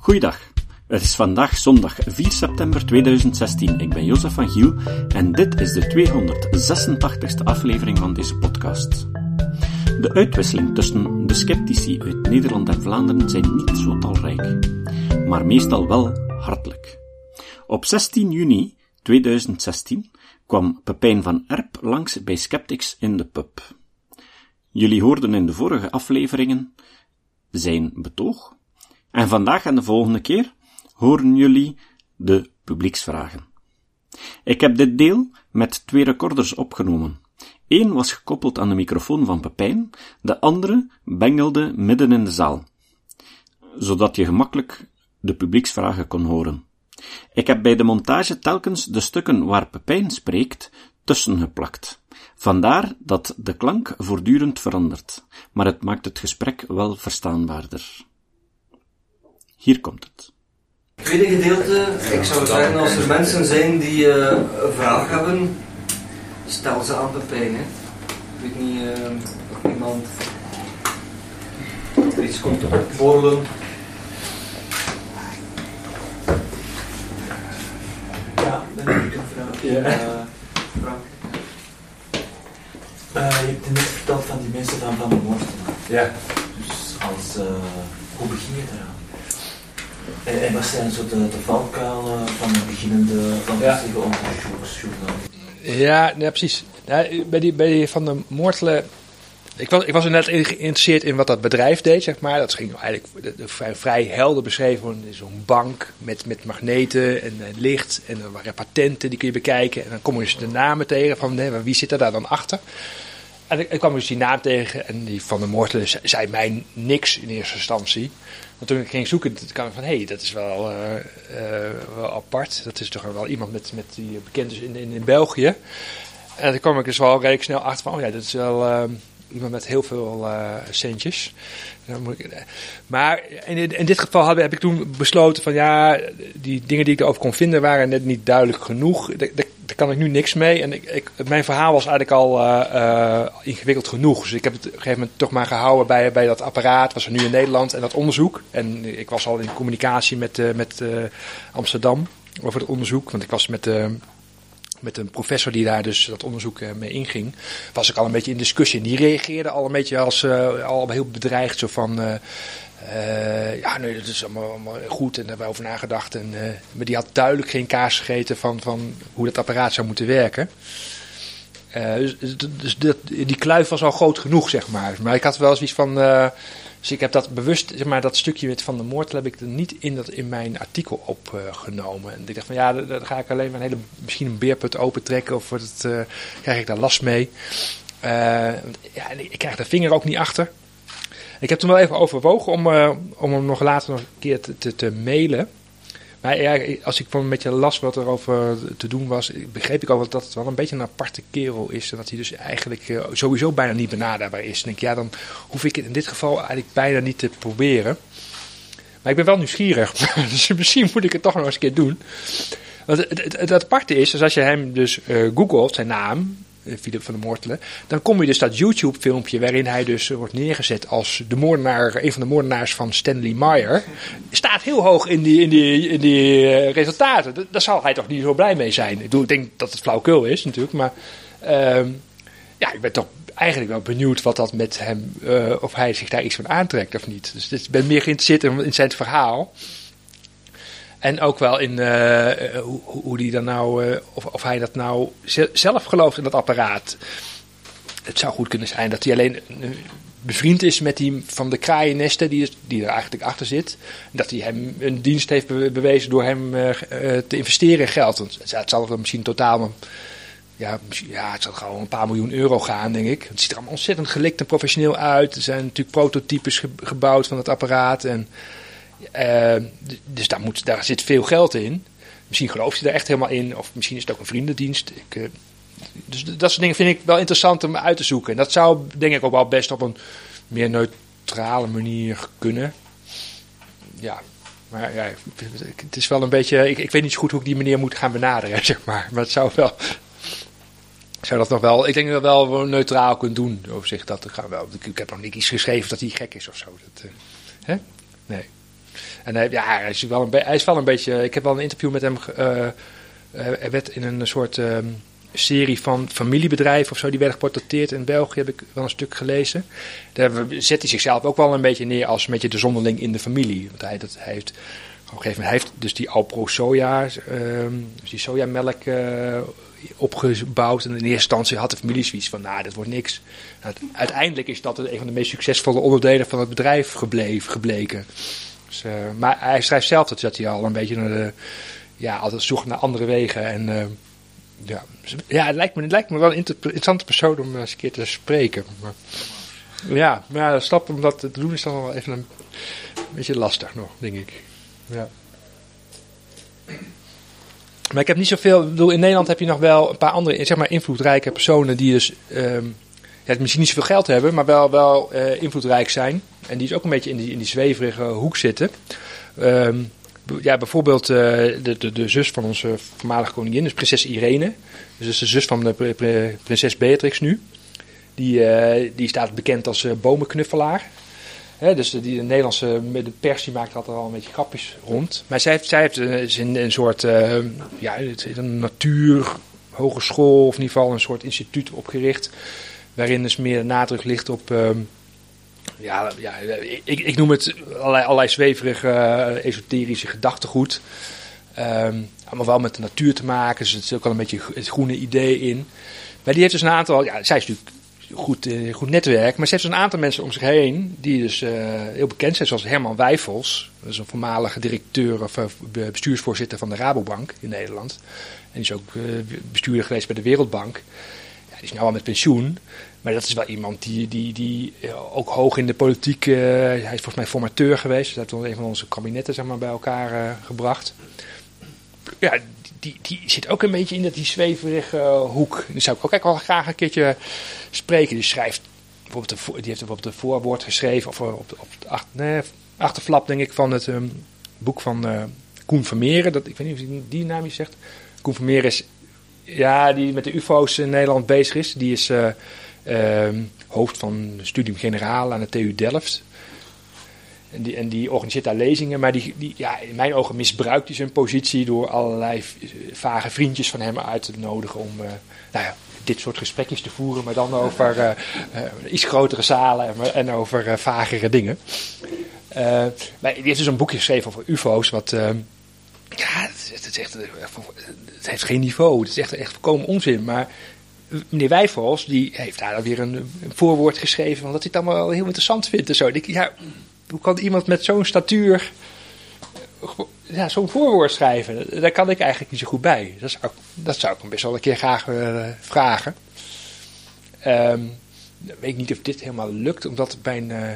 Goeiedag. Het is vandaag zondag 4 september 2016. Ik ben Jozef van Giel en dit is de 286e aflevering van deze podcast. De uitwisseling tussen de sceptici uit Nederland en Vlaanderen zijn niet zo talrijk, maar meestal wel hartelijk. Op 16 juni 2016 kwam Pepijn van Erp langs bij Skeptics in de pub. Jullie hoorden in de vorige afleveringen zijn betoog, en vandaag en de volgende keer horen jullie de publieksvragen. Ik heb dit deel met twee recorders opgenomen. Eén was gekoppeld aan de microfoon van Pepijn, de andere bengelde midden in de zaal, zodat je gemakkelijk de publieksvragen kon horen. Ik heb bij de montage telkens de stukken waar Pepijn spreekt tussengeplakt. Vandaar dat de klank voortdurend verandert, maar het maakt het gesprek wel verstaanbaarder. Hier komt het. Tweede gedeelte, ik zou zeggen, als er mensen zijn die uh, een vraag hebben, stel ze aan Pepijn. Hè. Ik weet niet uh, of iemand er iets komt opborrelen. Ja, dan heb ik een vraag. Ja. Uh, Frank. je hebt net verteld van die mensen van Van de Moord. Ja. Dus als, hoe begin je eraan? En, wat zijn zo de, de valkuilen van een beginnende langzijdige ja. onderzoeksjournalist? Ja, ja, precies. Ja, bij, die, bij die Van de Moortelen... Ik was, ik was er net geïnteresseerd in wat dat bedrijf deed, zeg maar. Dat ging eigenlijk vrij, vrij helder beschreven. Zo'n bank met, met magneten en, en licht. En er waren patenten, die kun je bekijken. En dan kom je dus de namen tegen van hè, wie zit er daar dan achter. En ik, ik kwam dus die naam tegen en die Van de Moortelen zei mij niks in eerste instantie. Toen ik ging zoeken, kwam ik van, hé, hey, dat is wel, uh, uh, wel apart. Dat is toch wel iemand met, met die bekend is in, in, in België. En toen kwam ik dus wel redelijk snel achter van, oh ja, dat is wel iemand met heel veel centjes. Maar in, in dit geval heb, heb ik toen besloten van, ja, die dingen die ik erover kon vinden waren net niet duidelijk genoeg. Daar kan ik nu niks mee. En ik, mijn verhaal was eigenlijk al uh, ingewikkeld genoeg. Dus ik heb het op een gegeven moment toch maar gehouden bij, bij dat apparaat. Was er nu in Nederland en dat onderzoek. En ik was al in communicatie met, uh, met Amsterdam over het onderzoek. Want ik was met, met een professor die daar dus dat onderzoek mee inging. Was ik al een beetje in discussie. En die reageerde al een beetje als al heel bedreigd. Zo van. Uh, ja, nee, dat is allemaal, goed en daar hebben we over nagedacht. En, maar die had duidelijk geen kaas gegeten van, van hoe dat apparaat zou moeten werken. Dus dus dat, die kluif was al groot genoeg, zeg maar. Maar ik had wel zoiets van. Dus ik heb dat bewust, zeg maar, dat stukje Van de Moord heb ik er niet in, dat, in mijn artikel opgenomen. en ik dacht van ja, dan ga ik alleen maar een hele, misschien een beerput opentrekken of het, krijg ik daar last mee. ja, ik krijg de vinger ook niet achter. Ik heb toen wel even overwogen om, uh, om hem nog later nog een keer te, te, te mailen. Maar ja, als ik van een beetje las wat er over te doen was, begreep ik ook dat het wel een beetje een aparte kerel is. En dat hij dus eigenlijk uh, sowieso bijna niet benaderbaar is. En denk, ja, dan hoef ik het in dit geval eigenlijk bijna niet te proberen. Maar ik ben wel nieuwsgierig. dus misschien moet ik het toch nog eens een keer doen. Want het, aparte is, dus als je hem dus uh, googelt, zijn naam, Philip van de Moortelen. Dan kom je dus dat YouTube-filmpje waarin hij dus wordt neergezet als de moordenaar, een van de moordenaars van Stanley Meyer. Staat heel hoog in die, in die, in die uh, resultaten. Daar zal hij toch niet zo blij mee zijn. Ik, bedoel, ik denk dat het flauwkul is natuurlijk, maar uh, ja, ik ben toch eigenlijk wel benieuwd wat dat met hem, uh, of hij zich daar iets van aantrekt of niet. Dus ik ben meer geïnteresseerd in zijn verhaal. En ook wel in uh, hoe, hoe die dan nou, uh, of, of hij dat nou zelf gelooft in dat apparaat. Het zou goed kunnen zijn dat hij alleen bevriend is met die van de kraaiennesten die, die er eigenlijk achter zit. Dat hij hem een dienst heeft bewezen door hem te investeren in geld. Want het zal er misschien totaal ja, ja, het zal gewoon een paar miljoen euro gaan, denk ik. Het ziet er allemaal ontzettend gelikt en professioneel uit. Er zijn natuurlijk prototypes ge gebouwd van het apparaat. En uh, dus daar, moet, daar zit veel geld in. Misschien gelooft hij er echt helemaal in, of misschien is het ook een vriendendienst. Uh, dus dat soort dingen vind ik wel interessant om uit te zoeken. En dat zou denk ik ook wel best op een meer neutrale manier kunnen. Ja, maar ja, het is wel een beetje. Ik, ik weet niet zo goed hoe ik die meneer moet gaan benaderen, zeg maar. Maar het zou wel. Zou dat nog wel. Ik denk dat we wel neutraal kunnen doen over zich. Dat gaan wel. Ik, heb nog niet iets geschreven dat hij gek is of zo. Dat, uh, hè? Nee. En hij, ja, hij is, wel een hij is wel een beetje... Ik heb wel een interview met hem... ge- eh, eh, er werd in een soort ehm, serie van familiebedrijven of zo... die werden geportretteerd in België, heb ik wel een stuk gelezen. Daar zet hij zichzelf ook wel een beetje neer als een beetje de zonderling in de familie. Want hij, hij heeft... Op een gegeven moment hij heeft dus die Alpro soja, ehm, dus die sojamelk eh, opgebouwd. En in eerste instantie had de familie zoiets van, nou, dat wordt niks. Nou, uiteindelijk is dat een van de meest succesvolle onderdelen van het bedrijf gebleven, gebleken. Dus, eh, maar hij schrijft zelf dat, dat hij al een beetje naar ja, altijd zoekt naar andere wegen. En eh, ja, ja het, lijkt me, het lijkt me wel een inter- interessante persoon om eens een keer te spreken. Maar, ja, maar stap om dat te doen is dan wel even een beetje lastig nog, denk ik. Ja. Maar ik heb niet zoveel. Ik bedoel, in Nederland heb je nog wel een paar andere zeg maar, invloedrijke personen die dus. ehm, ja, misschien niet zoveel geld hebben, maar wel, wel eh, invloedrijk zijn. En die dus ook een beetje in die, in die zweverige hoek zitten. Ehm, ja, bijvoorbeeld eh, de, de, de zus van onze voormalige koningin, dus prinses Irene. Dus dat is de zus van de pri- pri- prinses Beatrix nu. Die, eh, die staat bekend als bomenknuffelaar. Dus die, de Nederlandse de pers die maakt altijd al een beetje grapjes rond. Maar zij heeft, zij heeft is een, een soort eh, ja, het is een natuur hogeschool, of in ieder geval een soort instituut opgericht. Waarin dus meer nadruk ligt op. ehm, ja, ja ik, ik noem het allerlei, zweverige, eh, esoterische gedachtegoed. Ehm, allemaal wel met de natuur te maken. Dus er zit ook wel een beetje het groene idee in. Maar die heeft dus een aantal. Ja, zij is natuurlijk goed, eh, goed netwerk. Maar ze heeft dus een aantal mensen om zich heen. die dus eh, heel bekend zijn. Zoals Herman Wijfels. Dat is een voormalige directeur of be- bestuursvoorzitter van de Rabobank in Nederland. En die is ook bestuurder geweest bij de Wereldbank. Die is nu al met pensioen. Maar dat is wel iemand die, die, die eh, ook hoog in de politiek. eh, hij is volgens mij formateur geweest. Hij heeft wel een van onze kabinetten zeg maar, bij elkaar eh, gebracht. Ja, die, die zit ook een beetje in dat die zweverige hoek. Die zou ik ook eigenlijk wel graag een keertje spreken. Die schrijft bijvoorbeeld, de, die heeft bijvoorbeeld een voorwoord geschreven. Of op, de- op het acht, nee, achterflap, denk ik, van het ehm, boek van Koen Vermeeren. Dat, ik weet niet of die, die naam je zegt. Koen Vermeeren is ja, die met de UFO's in Nederland bezig is. Die is eh, ehm, hoofd van Studium Generaal aan de TU Delft. En die, en die organiseert daar lezingen. Maar die, die, ja, in mijn ogen misbruikt hij zijn positie door allerlei v- vage vriendjes van hem uit te nodigen om eh, nou ja, dit soort gesprekjes te voeren. Maar dan over eh, eh, iets grotere zalen en, en over eh, vagere dingen. Eh, maar die heeft dus een boekje geschreven over UFO's. Wat, ehm, ja, het, is- echt, eh, heeft geen niveau. Het is echt, echt volkomen onzin. Maar meneer Wijfels, die heeft daar weer een, voorwoord geschreven. Van dat hij het allemaal wel heel interessant vindt en zo. Ik, ja, hoe kan iemand met zo'n statuur eh, ja, zo'n voorwoord schrijven? Daar kan ik eigenlijk niet zo goed bij. Dat zou, dat zou ik hem best wel een keer graag willen vragen. Ehm, ik weet niet of dit helemaal lukt, omdat bij een, eh,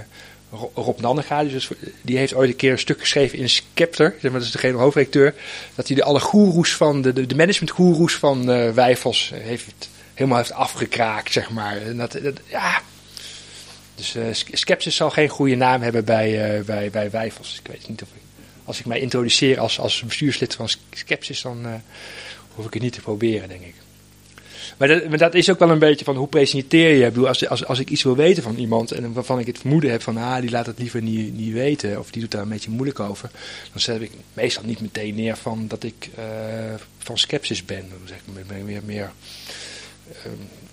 Rob Nannega, die, dus, die heeft ooit een keer een stuk geschreven in Scepter, dat is degene hoofdredacteur, dat hij de alle goeroes van, de, de, managementgoeroes van eh Wijfels heeft, helemaal heeft afgekraakt, zeg maar. Dat, ja. Dus eh, Sk- Skepsis zal geen goede naam hebben bij, eh, bij, bij Wijfels. Ik weet niet of ik, als ik mij introduceer als, als bestuurslid van Skepsis, dan eh, hoef ik het niet te proberen, denk ik. Maar dat, is ook wel een beetje van hoe presenteer je. Ik bedoel, als, als, als ik iets wil weten van iemand en waarvan ik het vermoeden heb van ah, die laat het liever niet, niet weten of die doet daar een beetje moeilijk over, dan zet ik meestal niet meteen neer van dat ik eh, van skepsis ben. Dan zeg ik meer, meer, meer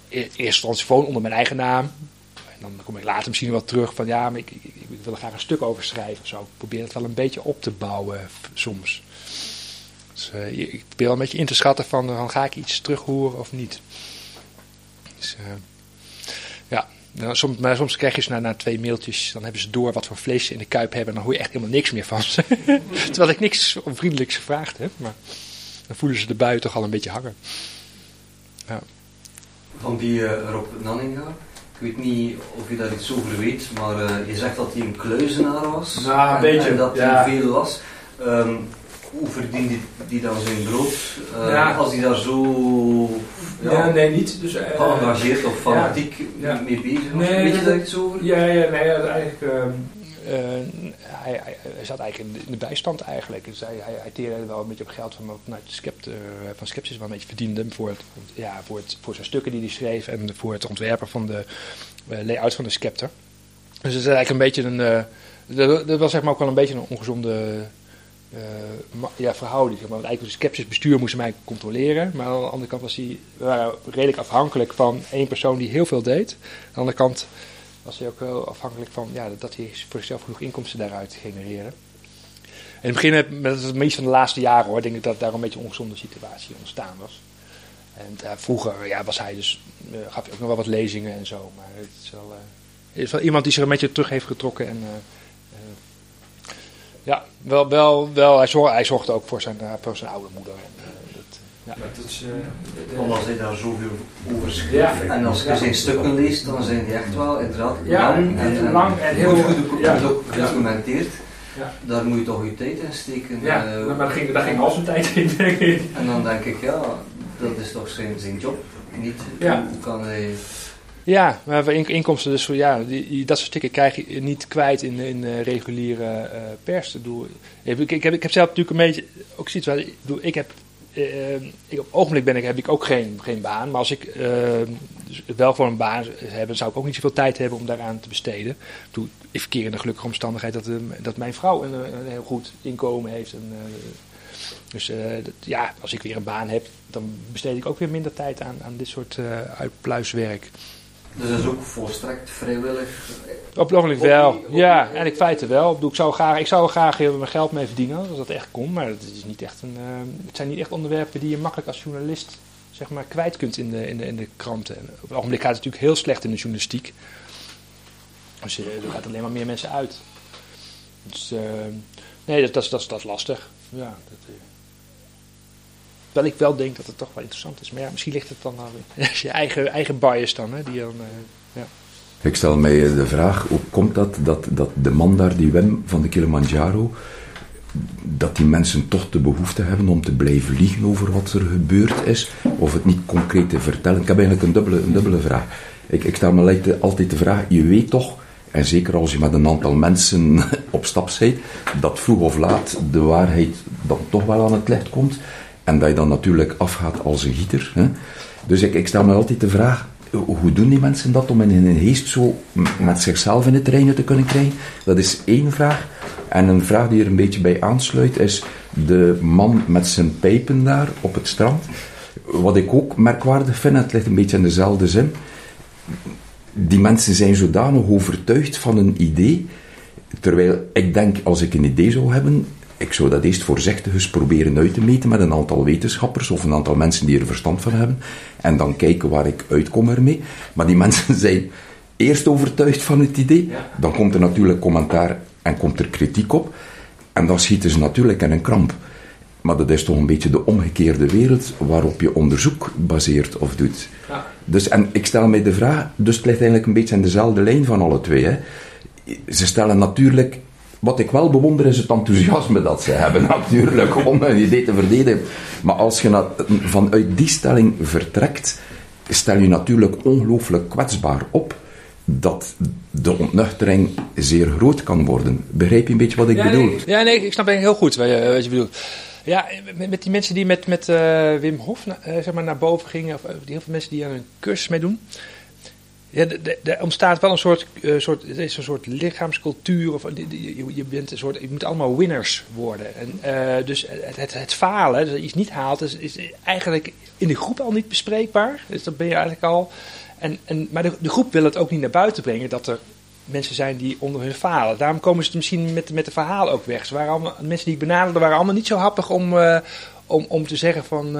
eh, eerst instantie onder mijn eigen naam. En dan kom ik later misschien wel terug van ja, maar ik, ik, ik wil er graag een stuk over schrijven. of Zo. Ik probeer het wel een beetje op te bouwen soms. Dus, eh, ik probeer wel een beetje in te schatten van, van ga ik iets terug horen of niet. Dus, eh, ja, nou, soms, maar soms krijg je ze na, na twee mailtjes, dan hebben ze door wat voor vlees ze in de kuip hebben. En dan hoor je echt helemaal niks meer van ze. Terwijl ik niks onvriendelijks gevraagd heb. Maar dan voelen ze de bui toch al een beetje hangen. Van die eh, Rob Nanninga. Ik weet niet of je daar iets over weet, maar eh, je zegt dat hij een kluizenaar was. Nou, een en, beetje, En dat ja. hij veel las. Ehm, hoe verdient die, die dan zijn brood? Eh, Ja. Als hij daar zo ja, nee, niet. Dus, eh, geëngageerd of fanatiek Ja. mee bezig was? Nee, weet je dat- daar iets over? Ja, ja, nee, ja, eigenlijk. ehm, eh, hij, hij, zat eigenlijk in de, in de bijstand eigenlijk. Dus hij, hij, hij teerde wel een beetje op geld van, vanuit van wel een beetje verdiende voor, het, ja, voor, het, voor zijn stukken die hij schreef en voor het ontwerpen van de layout van de Scepter. Dus het is eigenlijk een beetje een, dat, dat was zeg maar ook wel een beetje een ongezonde ja, verhouding. Maar, want eigenlijk de sceptisch bestuur moest mij controleren. Maar aan de andere kant was hij, redelijk afhankelijk van één persoon die heel veel deed. Aan de andere kant was hij ook wel afhankelijk van ja, dat hij voor zichzelf genoeg inkomsten daaruit genereerde. In het begin, met- het meest van de laatste jaren hoor, denk ik dat daar een beetje een ongezonde situatie ontstaan was. En eh, vroeger ja, was hij dus, eh, gaf hij ook nog wel wat lezingen en zo. Maar het is wel, eh, is wel iemand die zich een beetje terug heeft getrokken. En, eh, eh, ja, wel, wel, wel hij, zorg, hij zorgde ook voor zijn, eh, voor zijn oude moeder. En, eh, dat, ja. Dat is, eh, omdat hij daar zoveel over schreef. Ja. En als je Ja. zijn stukken leest, dan zijn die echt wel inderdaad Ja, lang en- en, lang en heel- goed gedocumenteerd. Ja. Daar moet je toch je tijd in steken. Ja, eh, maar daar ging, daar ging al zijn tijd in, denk ik. En dan denk ik, ja, dat is toch zijn, zijn job. Niet, Ja. hoe kan hij... Ja, maar in- inkomsten, dus ja, die, dat soort stukken krijg je niet kwijt in, in eh, reguliere eh, pers. Ik, ik, ik, heb, ik heb zelf natuurlijk een beetje, ook zoiets, waar- ik, bedoel, ik heb, eh, ik, op het ogenblik ben ik, heb ik ook geen, geen baan. Maar als ik dus wel voor een baan heb, zou ik ook niet zoveel tijd hebben om daaraan te besteden. Bedoel, ik verkeer in de gelukkige omstandigheid dat, dat mijn vrouw een, heel goed inkomen heeft. En, dus ja, als ik weer een baan heb, dan besteed ik ook weer minder tijd aan, aan dit soort eh uitpluiswerk. Dus dat is ook volstrekt vrijwillig. Op het ogenblik wel. Ja, en ik feite wel. Ik, bedoel, ik zou graag, ik zou graag heel mijn geld mee verdienen als dat echt kon. Maar het, is niet echt een, eh, het zijn niet echt onderwerpen die je makkelijk als journalist zeg maar, kwijt kunt in de, in, de, in de kranten. En op het ogenblik gaat het natuurlijk heel slecht in de journalistiek. Dus eh, er gaat alleen maar meer mensen uit. Dus eh, nee, dat, dat, is- dat, is- dat is lastig. Ja, dat, eh. Terwijl ik wel denk dat het toch wel interessant is. Maar ja, misschien ligt het dan is je eigen, eigen bias dan, hè, die dan... eh, Ik stel mij de vraag, hoe komt dat, dat dat de man daar, die Wim van de Kilimanjaro, dat die mensen toch de behoefte hebben om te blijven liegen over wat er gebeurd is, of het niet concreet te vertellen? Ik heb eigenlijk een dubbele, een dubbele vraag. Ik, ik stel me altijd- de vraag, je weet toch, en zeker als je met een aantal mensen op stap bent, dat vroeg of laat de waarheid dan toch wel aan het licht komt, en dat je dan natuurlijk afgaat als een gieter. Hè? Dus ik, ik stel me altijd de vraag, hoe doen die mensen dat om in hun geest zo met zichzelf in het reinen te kunnen krijgen? Dat is één vraag. En een vraag die er een beetje bij aansluit is de man met zijn pijpen daar op het strand. Wat ik ook merkwaardig vind, het ligt een beetje in dezelfde zin. Die mensen zijn zodanig overtuigd van een idee, terwijl ik denk, als ik een idee zou hebben, ik zou dat eerst voorzichtig eens proberen uit te meten met een aantal wetenschappers of een aantal mensen die er verstand van hebben. En dan kijken waar ik uitkom ermee. Maar die mensen zijn eerst overtuigd van het idee. Dan komt er natuurlijk commentaar en komt er kritiek op. En dan schieten ze natuurlijk in een kramp. Maar dat is toch een beetje de omgekeerde wereld waarop je onderzoek baseert of doet. Ja. Dus, en ik stel mij de vraag, dus het ligt eigenlijk een beetje in dezelfde lijn van alle twee. Hè. Ze stellen natuurlijk, wat ik wel bewonder is het enthousiasme dat ze hebben natuurlijk, om een idee te verdedigen. Maar als je vanuit die stelling vertrekt, stel je natuurlijk ongelooflijk kwetsbaar op dat de ontnuchtering zeer groot kan worden. Begrijp je een beetje wat ik ja, bedoel? Nee, ja, nee, ik snap eigenlijk heel goed wat je, wat je bedoelt. Ja, met, met die mensen die met, met eh, Wim Hof eh, zeg maar naar boven gingen, of eh, die heel veel mensen die aan een cursus meedoen. Ja, er ontstaat wel een soort, eh, soort, is een soort lichaamscultuur. Of, je, je, bent een soort, je moet allemaal winners worden. En, eh, dus het, het, falen, dus dat je iets niet haalt, is, is eigenlijk in de groep al niet bespreekbaar. Dus dat ben je eigenlijk al. En, en, maar de, groep wil het ook niet naar buiten brengen dat er mensen zijn die onder hun falen. Daarom komen ze misschien met, met de verhalen ook weg. Ze waren allemaal, mensen die ik benaderde waren allemaal niet zo happig om, eh, om, om te zeggen van,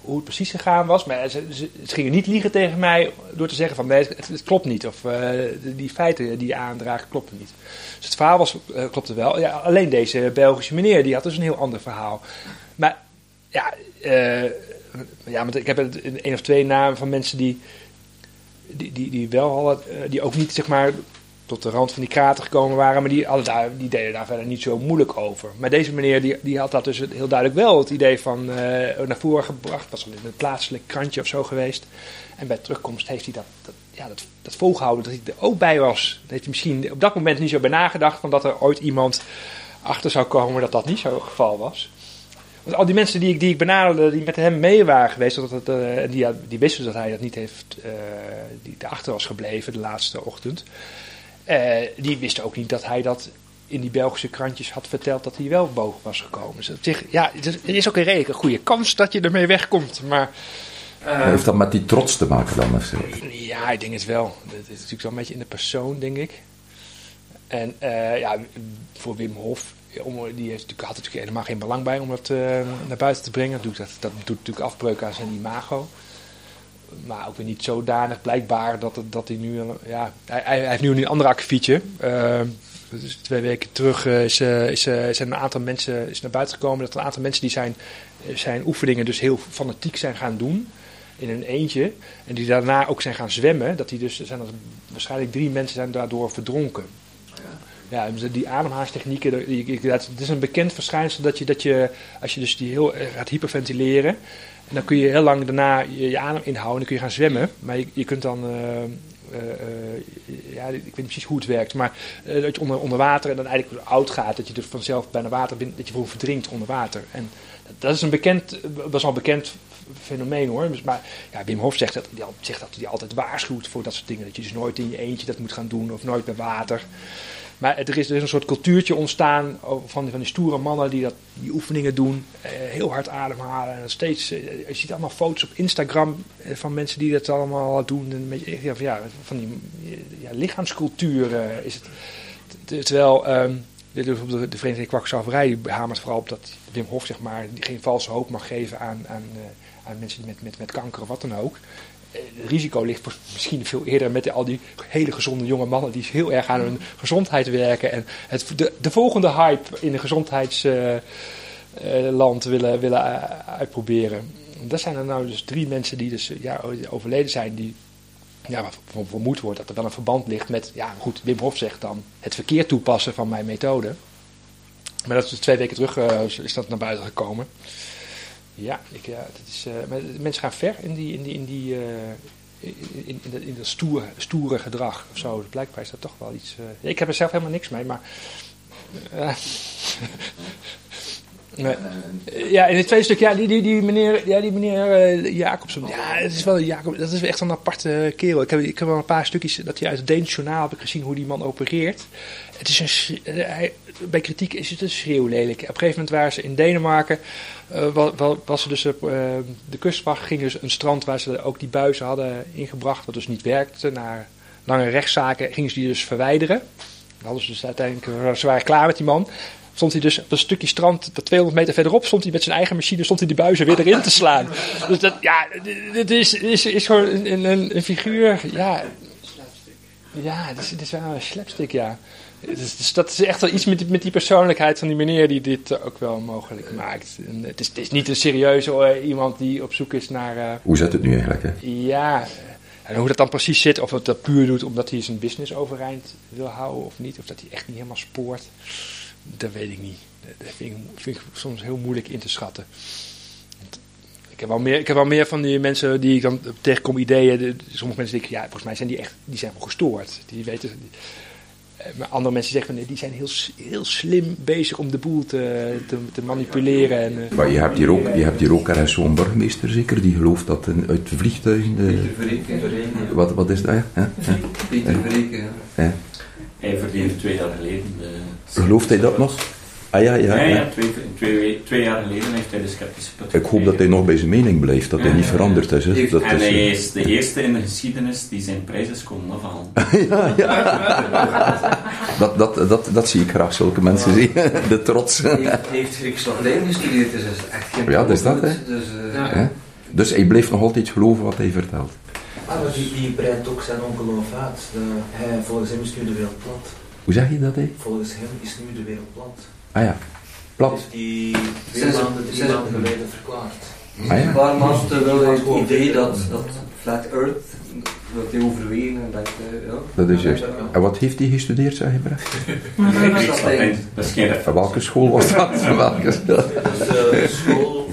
hoe het precies gegaan was. Maar ze, gingen niet liegen tegen mij door te zeggen van nee, het, klopt niet. Of eh, die feiten die je aandraagt kloppen niet. Dus het verhaal was, eh, klopte wel. Ja, alleen deze Belgische meneer die had dus een heel ander verhaal. Maar ja, eh, ja want ik heb een of twee namen van mensen die die, die, die wel hadden, die ook niet zeg maar tot de rand van die krater gekomen waren, maar die, die deden daar verder niet zo moeilijk over. Maar deze meneer die, die had dat dus heel duidelijk wel het idee van eh, naar voren gebracht, was al in een plaatselijk krantje of zo geweest. En bij terugkomst heeft hij dat, dat, ja, dat, dat volgehouden dat hij er ook bij was. Dat heeft hij misschien op dat moment niet zo bij nagedacht van dat er ooit iemand achter zou komen dat dat niet zo het geval was. Want al die mensen die ik, die ik benaderde, die met hem mee waren geweest, dat het, eh, die, die wisten dat hij dat niet heeft, eh, die erachter was gebleven de laatste ochtend. Eh, die wisten ook niet dat hij dat in die Belgische krantjes had verteld dat hij wel boven was gekomen. Dus zich, ja, er is ook een redelijk goede kans dat je ermee wegkomt. Maar Eh, Heeft dat met die trots te maken dan? Ja, ik denk het wel. Het is natuurlijk wel een beetje in de persoon, denk ik. En eh, ja, voor Wim Hof, om, die heeft, natuurlijk- had natuurlijk helemaal geen belang bij om dat naar buiten te brengen. Dat, dat doet natuurlijk afbreuk aan zijn imago. Maar ook weer niet zodanig blijkbaar dat, dat hij nu... Ja, hij, hij heeft nu een ander akkefietje. Eh, dus twee weken terug eh, is, eh, is, eh, zijn een aantal mensen is naar buiten gekomen. Dat een aantal mensen die zijn, zijn oefeningen dus heel fanatiek zijn gaan doen. In een eentje. En die daarna ook zijn gaan zwemmen. Dat die dus, zijn waarschijnlijk drie mensen zijn daardoor verdronken. Ja, dus die ademhalingstechnieken, het is een bekend verschijnsel dat je, dat je, als je dus die heel gaat hyperventileren, en dan kun je heel lang daarna je, je adem inhouden en dan kun je gaan zwemmen. Maar je, je kunt dan, eh, eh, eh, ja, ik weet niet precies hoe het werkt, maar dat je onder, onder water en dan eigenlijk oud gaat, dat je dus vanzelf bijna water bent, dat je gewoon verdrinkt onder water. En dat, is een bekend, was al bekend fenomeen hoor. Dus, maar ja, Wim Hof zegt dat, al- zegt dat hij altijd waarschuwt voor dat soort dingen. Dat je dus nooit in je eentje dat moet gaan doen of nooit bij water. Maar er is, er is een soort cultuurtje ontstaan van, van die stoere mannen die dat, die oefeningen doen. eh, heel hard ademhalen. En steeds, eh, je ziet allemaal foto's op Instagram eh, van mensen die dat allemaal doen. En een beetje, ja, van, ja, van die ja, lichaamscultuur is het. Terwijl ehm, de, de, de, de Vereniging Kwakzalverij hamert vooral op dat Wim Hof zeg maar, geen valse hoop mag geven aan, aan, aan mensen met, met, met kanker of wat dan ook. Eh, Het risico ligt misschien veel eerder met al die hele gezonde jonge mannen die heel erg aan hun gezondheid werken. En het, de, de volgende hype in de gezondheidsland willen, willen eh, uitproberen. Dat zijn er nou dus drie mensen die dus ja, overleden zijn, die ja, vermoed wordt dat er wel een verband ligt met, ja goed, Wim Hof zegt dan het verkeerd toepassen van mijn methode. Maar dat is dus twee weken terug eh, is dat naar buiten gekomen. Ja, ik, ja dat is, maar mensen gaan ver in, die, in, die, in, die, eh, in, in, in, dat, stoere, stoere gedrag of zo. Blijkbaar is dat toch wel iets. eh, ik heb er zelf helemaal niks mee, maar. Ja, in het tweede stuk, ja, die, die, die meneer, ja, die meneer eh, Jacobsen. Ja, het is wel Jacob, dat is echt een aparte kerel. Ik heb, ik heb wel een paar stukjes dat hij uit het Deens journaal heb ik gezien hoe die man opereert. Het is een, eh, bij kritiek is het een schreeuwlelijk. Op een gegeven moment waren ze in Denemarken, wa- was er dus op de kustwacht, ging dus een strand waar ze ook die buizen hadden ingebracht, wat dus niet werkte. Na lange rechtszaken gingen ze die dus verwijderen. Dan hadden ze dus uiteindelijk, ze waren klaar met die man. Stond hij dus op een stukje strand, dat 200 meter verderop, stond hij met zijn eigen machine, stond hij die buizen weer erin te slaan. Dus dat, ja, dit is, is, is gewoon een, een, een figuur, ja. Ja, het is, het is wel een slapstick, ja. Dus, dus dat is echt wel iets met die, met die persoonlijkheid van die meneer die dit ook wel mogelijk maakt. En het, is, het is niet een serieuze iemand die op zoek is naar... eh, Hoe zit het nu eigenlijk? Hè? ja, en hoe dat dan precies zit, of het dat puur doet omdat hij zijn business overeind wil houden of niet, of dat hij echt niet helemaal spoort, dat weet ik niet. Dat vind ik, vind ik soms heel moeilijk in te schatten. Ik heb, wel meer, ik heb wel meer van die mensen die ik dan tegenkom, ideeën. de- sommige mensen denken, ja, volgens mij zijn die echt die zijn wel gestoord. Die weten, eh, maar andere mensen zeggen van nee, die zijn heel, heel slim bezig om de boel te, te, te manipuleren. En, eh, Maar je hebt hier ook, je hebt hier ook ergens zo'n burgemeester zeker, die gelooft dat een, uit vliegtuigen... De, Peter Verreken. wat, wat is dat? Peter Verreken, ja. Hij verleefde twee jaar geleden. De... Gelooft hij dat nog? Ah ja, ja. Ja, ja. ja twee, twee, twee jaar geleden heeft hij de sceptische put Ik hoop dat hij nog bij zijn mening blijft, dat hij Ja, niet ja, ja. veranderd is. Hè? Heeft- Dat En is hij eh, is de eerste in de geschiedenis die zijn prijs is komen afhalen. dat, dat, dat, dat zie ik graag, zulke mensen zien. De trots. Hij heeft, hij heeft Grieks-Latijn gestudeerd, dus dat is echt geen Ja, dat is dat, hè. Dus, eh, Hè? Dus hij blijft nog altijd geloven wat hij vertelt. Ah, maar die, die breidt ook zijn ongeloof uit. De, hij, volgens hem is nu de wereld plat. Hoe zeg je dat, hè? Volgens hem is nu de wereld plat. Ah ja, plat. Heeft hij twee Zes- maanden, drie zes- maanden geleden verklaard. Ah Een ja. paar maanden wel het idee dat, dat Flat Earth, dat hij overwegen en dat, eh, ja. Dat is juist. En wat heeft hij gestudeerd, zeg je? Grieks-Latijn. Dat is geen welke school was dat? Welke school? Dus de school,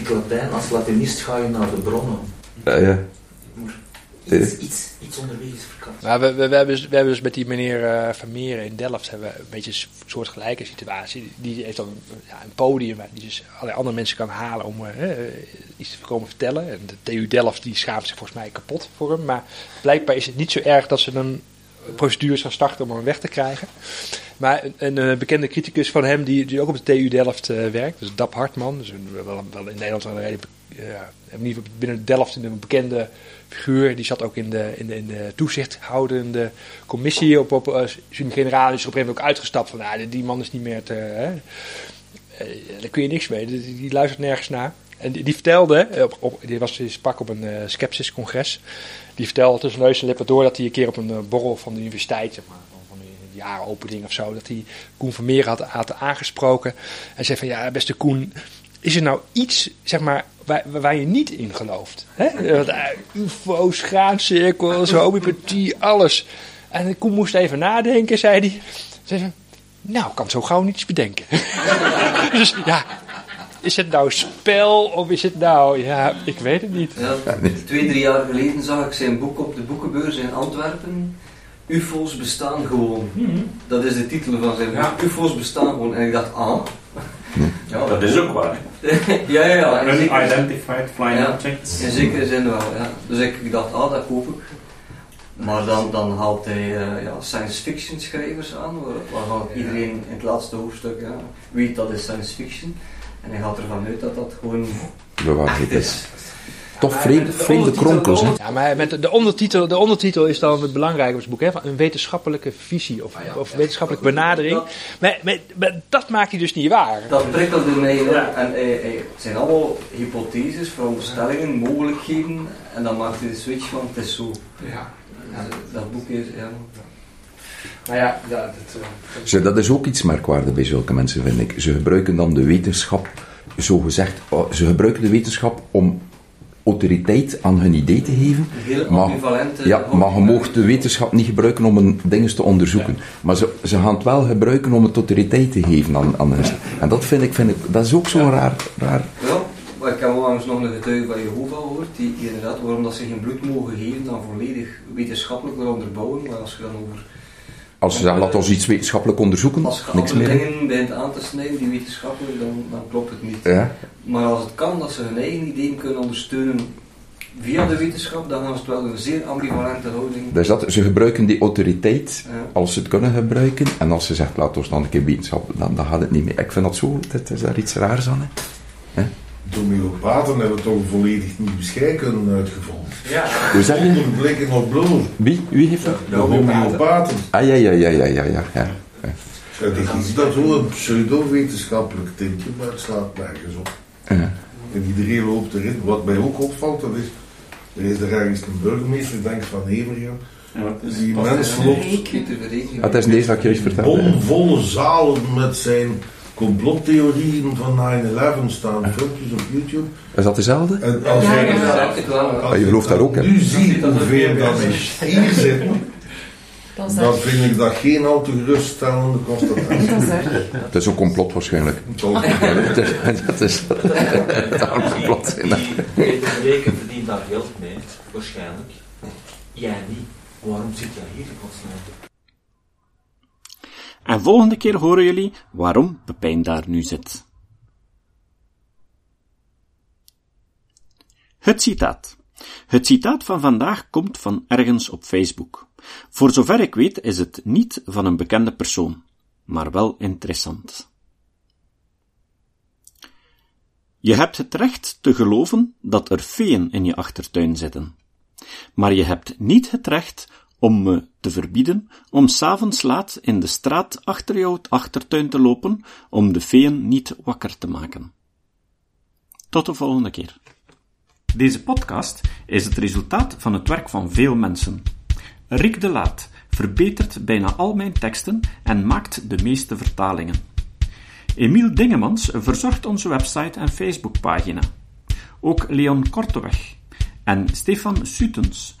ik Latijn, als Latinist ga je naar de bronnen. Ja, ja. Iets, iets, iets onderweg is verkast. Maar we, we, we, hebben, dus- we hebben dus met die meneer eh Vermeeren in Delft hebben we een beetje een soortgelijke situatie. Die heeft dan een, ja, een podium waar die dus allerlei andere mensen kan halen om eh, eh, iets te komen vertellen. En de TU Delft die schaamt zich volgens mij kapot voor hem. Maar blijkbaar is het niet zo erg dat ze hem procedures gaan starten om hem weg te krijgen. Maar een, een eh, bekende criticus van hem, die, die ook op de TU Delft eh, werkt, dus Dap Hartman, dus wel, wel in Nederland een hele, geval binnen Delft een bekende figuur. Die zat ook in de, in de, in de toezichthoudende commissie op, op uh, generaal. is op een gegeven moment ook uitgestapt van, nou, die man is niet meer te... Hè, daar kun je niks mee, die luistert nergens naar. En die, vertelde, op, die, was, die sprak op een uh, Skepsis-congres. Die vertelde tussen neus en lippen door dat hij een keer op een uh, borrel van de universiteit, zeg maar, van een jaaropening of zo, dat hij Koen Vermeer had, had aangesproken. En zei van, ja, beste Koen, is er nou iets, zeg maar, waar, je niet in gelooft? UFO's, graancirkels, homeopathie, alles. En Koen moest even nadenken, zei hij. Zei nou, ik kan zo gauw niets bedenken. dus ja, is het nou spel of is het nou, ja, ik weet het niet. Ja, twee, drie jaar geleden zag ik zijn boek op de boekenbeurs in Antwerpen. UFO's bestaan gewoon. Mm -hmm. Dat is de titel van zijn boek. Ja. UFO's bestaan gewoon. En ik dacht, ah. Ja, dat is ook waar. ja, ja, ja. Unidentified flying ja, objects. In zekere zin wel, ja. Dus ik, ik dacht, ah, dat koop ik. Maar dan, dan haalt hij uh, ja, science fiction schrijvers aan, waarvan iedereen in het laatste hoofdstuk ja, weet dat is science fiction. En hij gaat ervan uit dat dat gewoon echt is. Toch vreemde, vreemde kronkels, hè? Ja, maar met de ondertitel, de ondertitel is dan het belangrijke van het boek, hè? Een wetenschappelijke visie of, of wetenschappelijke benadering. Maar, maar, maar, dat maakt hij dus niet waar. Dat prikkelde mij, ja. en eh, eh, het zijn allemaal hypotheses, veronderstellingen, mogelijkheden, en dan maakt hij de switch van het is zo. Ja. Dat boek is, ja. Maar ja, dat, dat, Zo, dat is ook iets merkwaardig bij zulke mensen, vind ik. Ze gebruiken dan de wetenschap, zo gezegd, ze gebruiken de wetenschap om autoriteit aan hun idee te geven. Maar, ja, maar je mag de wetenschap niet gebruiken om een dingen te onderzoeken. Ja. Maar ze, ze gaan het wel gebruiken om het autoriteit te geven aan, aan hen. En dat vind ik, vind ik dat is ook zo raar, raar. Ja, maar ik heb onlangs nog een getuige van Jehovah gehoord, die, die inderdaad, waarom dat ze geen bloed mogen geven, dan volledig wetenschappelijk wil onderbouwen. Maar als je dan over als ze zeggen, laat ons iets wetenschappelijk onderzoeken, als je niks meer. dingen bent aan te snijden die wetenschappelijk, dan, dan klopt het niet. Ja. Maar als het kan dat ze hun eigen ideeën kunnen ondersteunen via de wetenschap, dan hebben ze het wel een zeer ambivalente houding. Dus dat, ze gebruiken die autoriteit Ja. als ze het kunnen gebruiken. En als ze zegt, laat ons dan een keer wetenschap, dan, dan gaat het niet meer. Ik vind dat zo, dat is daar iets raars aan. Hè? De homeopaten hebben toch een volledig nieuw scheikunde uitgevonden. Ja. Hoe zeg je? Zonder blikken op bloed. Wie? Wie heeft dat? De homeopaten. Ah, ja, ja, ja, ja, ja, ja. ja. Ja, die is dat zo een pseudo-wetenschappelijk tintje, maar het slaat nergens op. Ja. En iedereen loopt erin. Wat mij ook opvalt, dat is, er is er ergens een burgemeester, ik denk van Heverja, Ja, wat is- die mens is loopt. Ah, het is deze wat ik juist vertelde. bomvolle zalen met zijn complottheorieën van 9-11 staan, filmpjes op YouTube. Is dat dezelfde? En als Ja, ja, dat ja. Ah, je gelooft daar ook, hè? Nu zie ik hoeveel dat is hier zit. Dat is Dan vind ik dat geen al te geruststellende constatatie. Dat is. Het is een complot waarschijnlijk. Het is, een complot. Peter Reken verdient daar geld mee, waarschijnlijk. Jij niet. Waarom zit jij hier in godsnaam? En volgende keer horen jullie waarom Pepijn daar nu zit. Het citaat. Het citaat van vandaag komt van ergens op Facebook. Voor zover ik weet is het niet van een bekende persoon, maar wel interessant. Je hebt het recht te geloven dat er feeën in je achtertuin zitten. Maar je hebt niet het recht om me te verbieden om s'avonds laat in de straat achter jouw achtertuin te lopen om de feeën niet wakker te maken. Tot de volgende keer. Deze podcast is het resultaat van het werk van veel mensen. Rick de Laat verbetert bijna al mijn teksten en maakt de meeste vertalingen. Emiel Dingemans verzorgt onze website en Facebookpagina. Ook Leon Korteweg en Stefan Sutens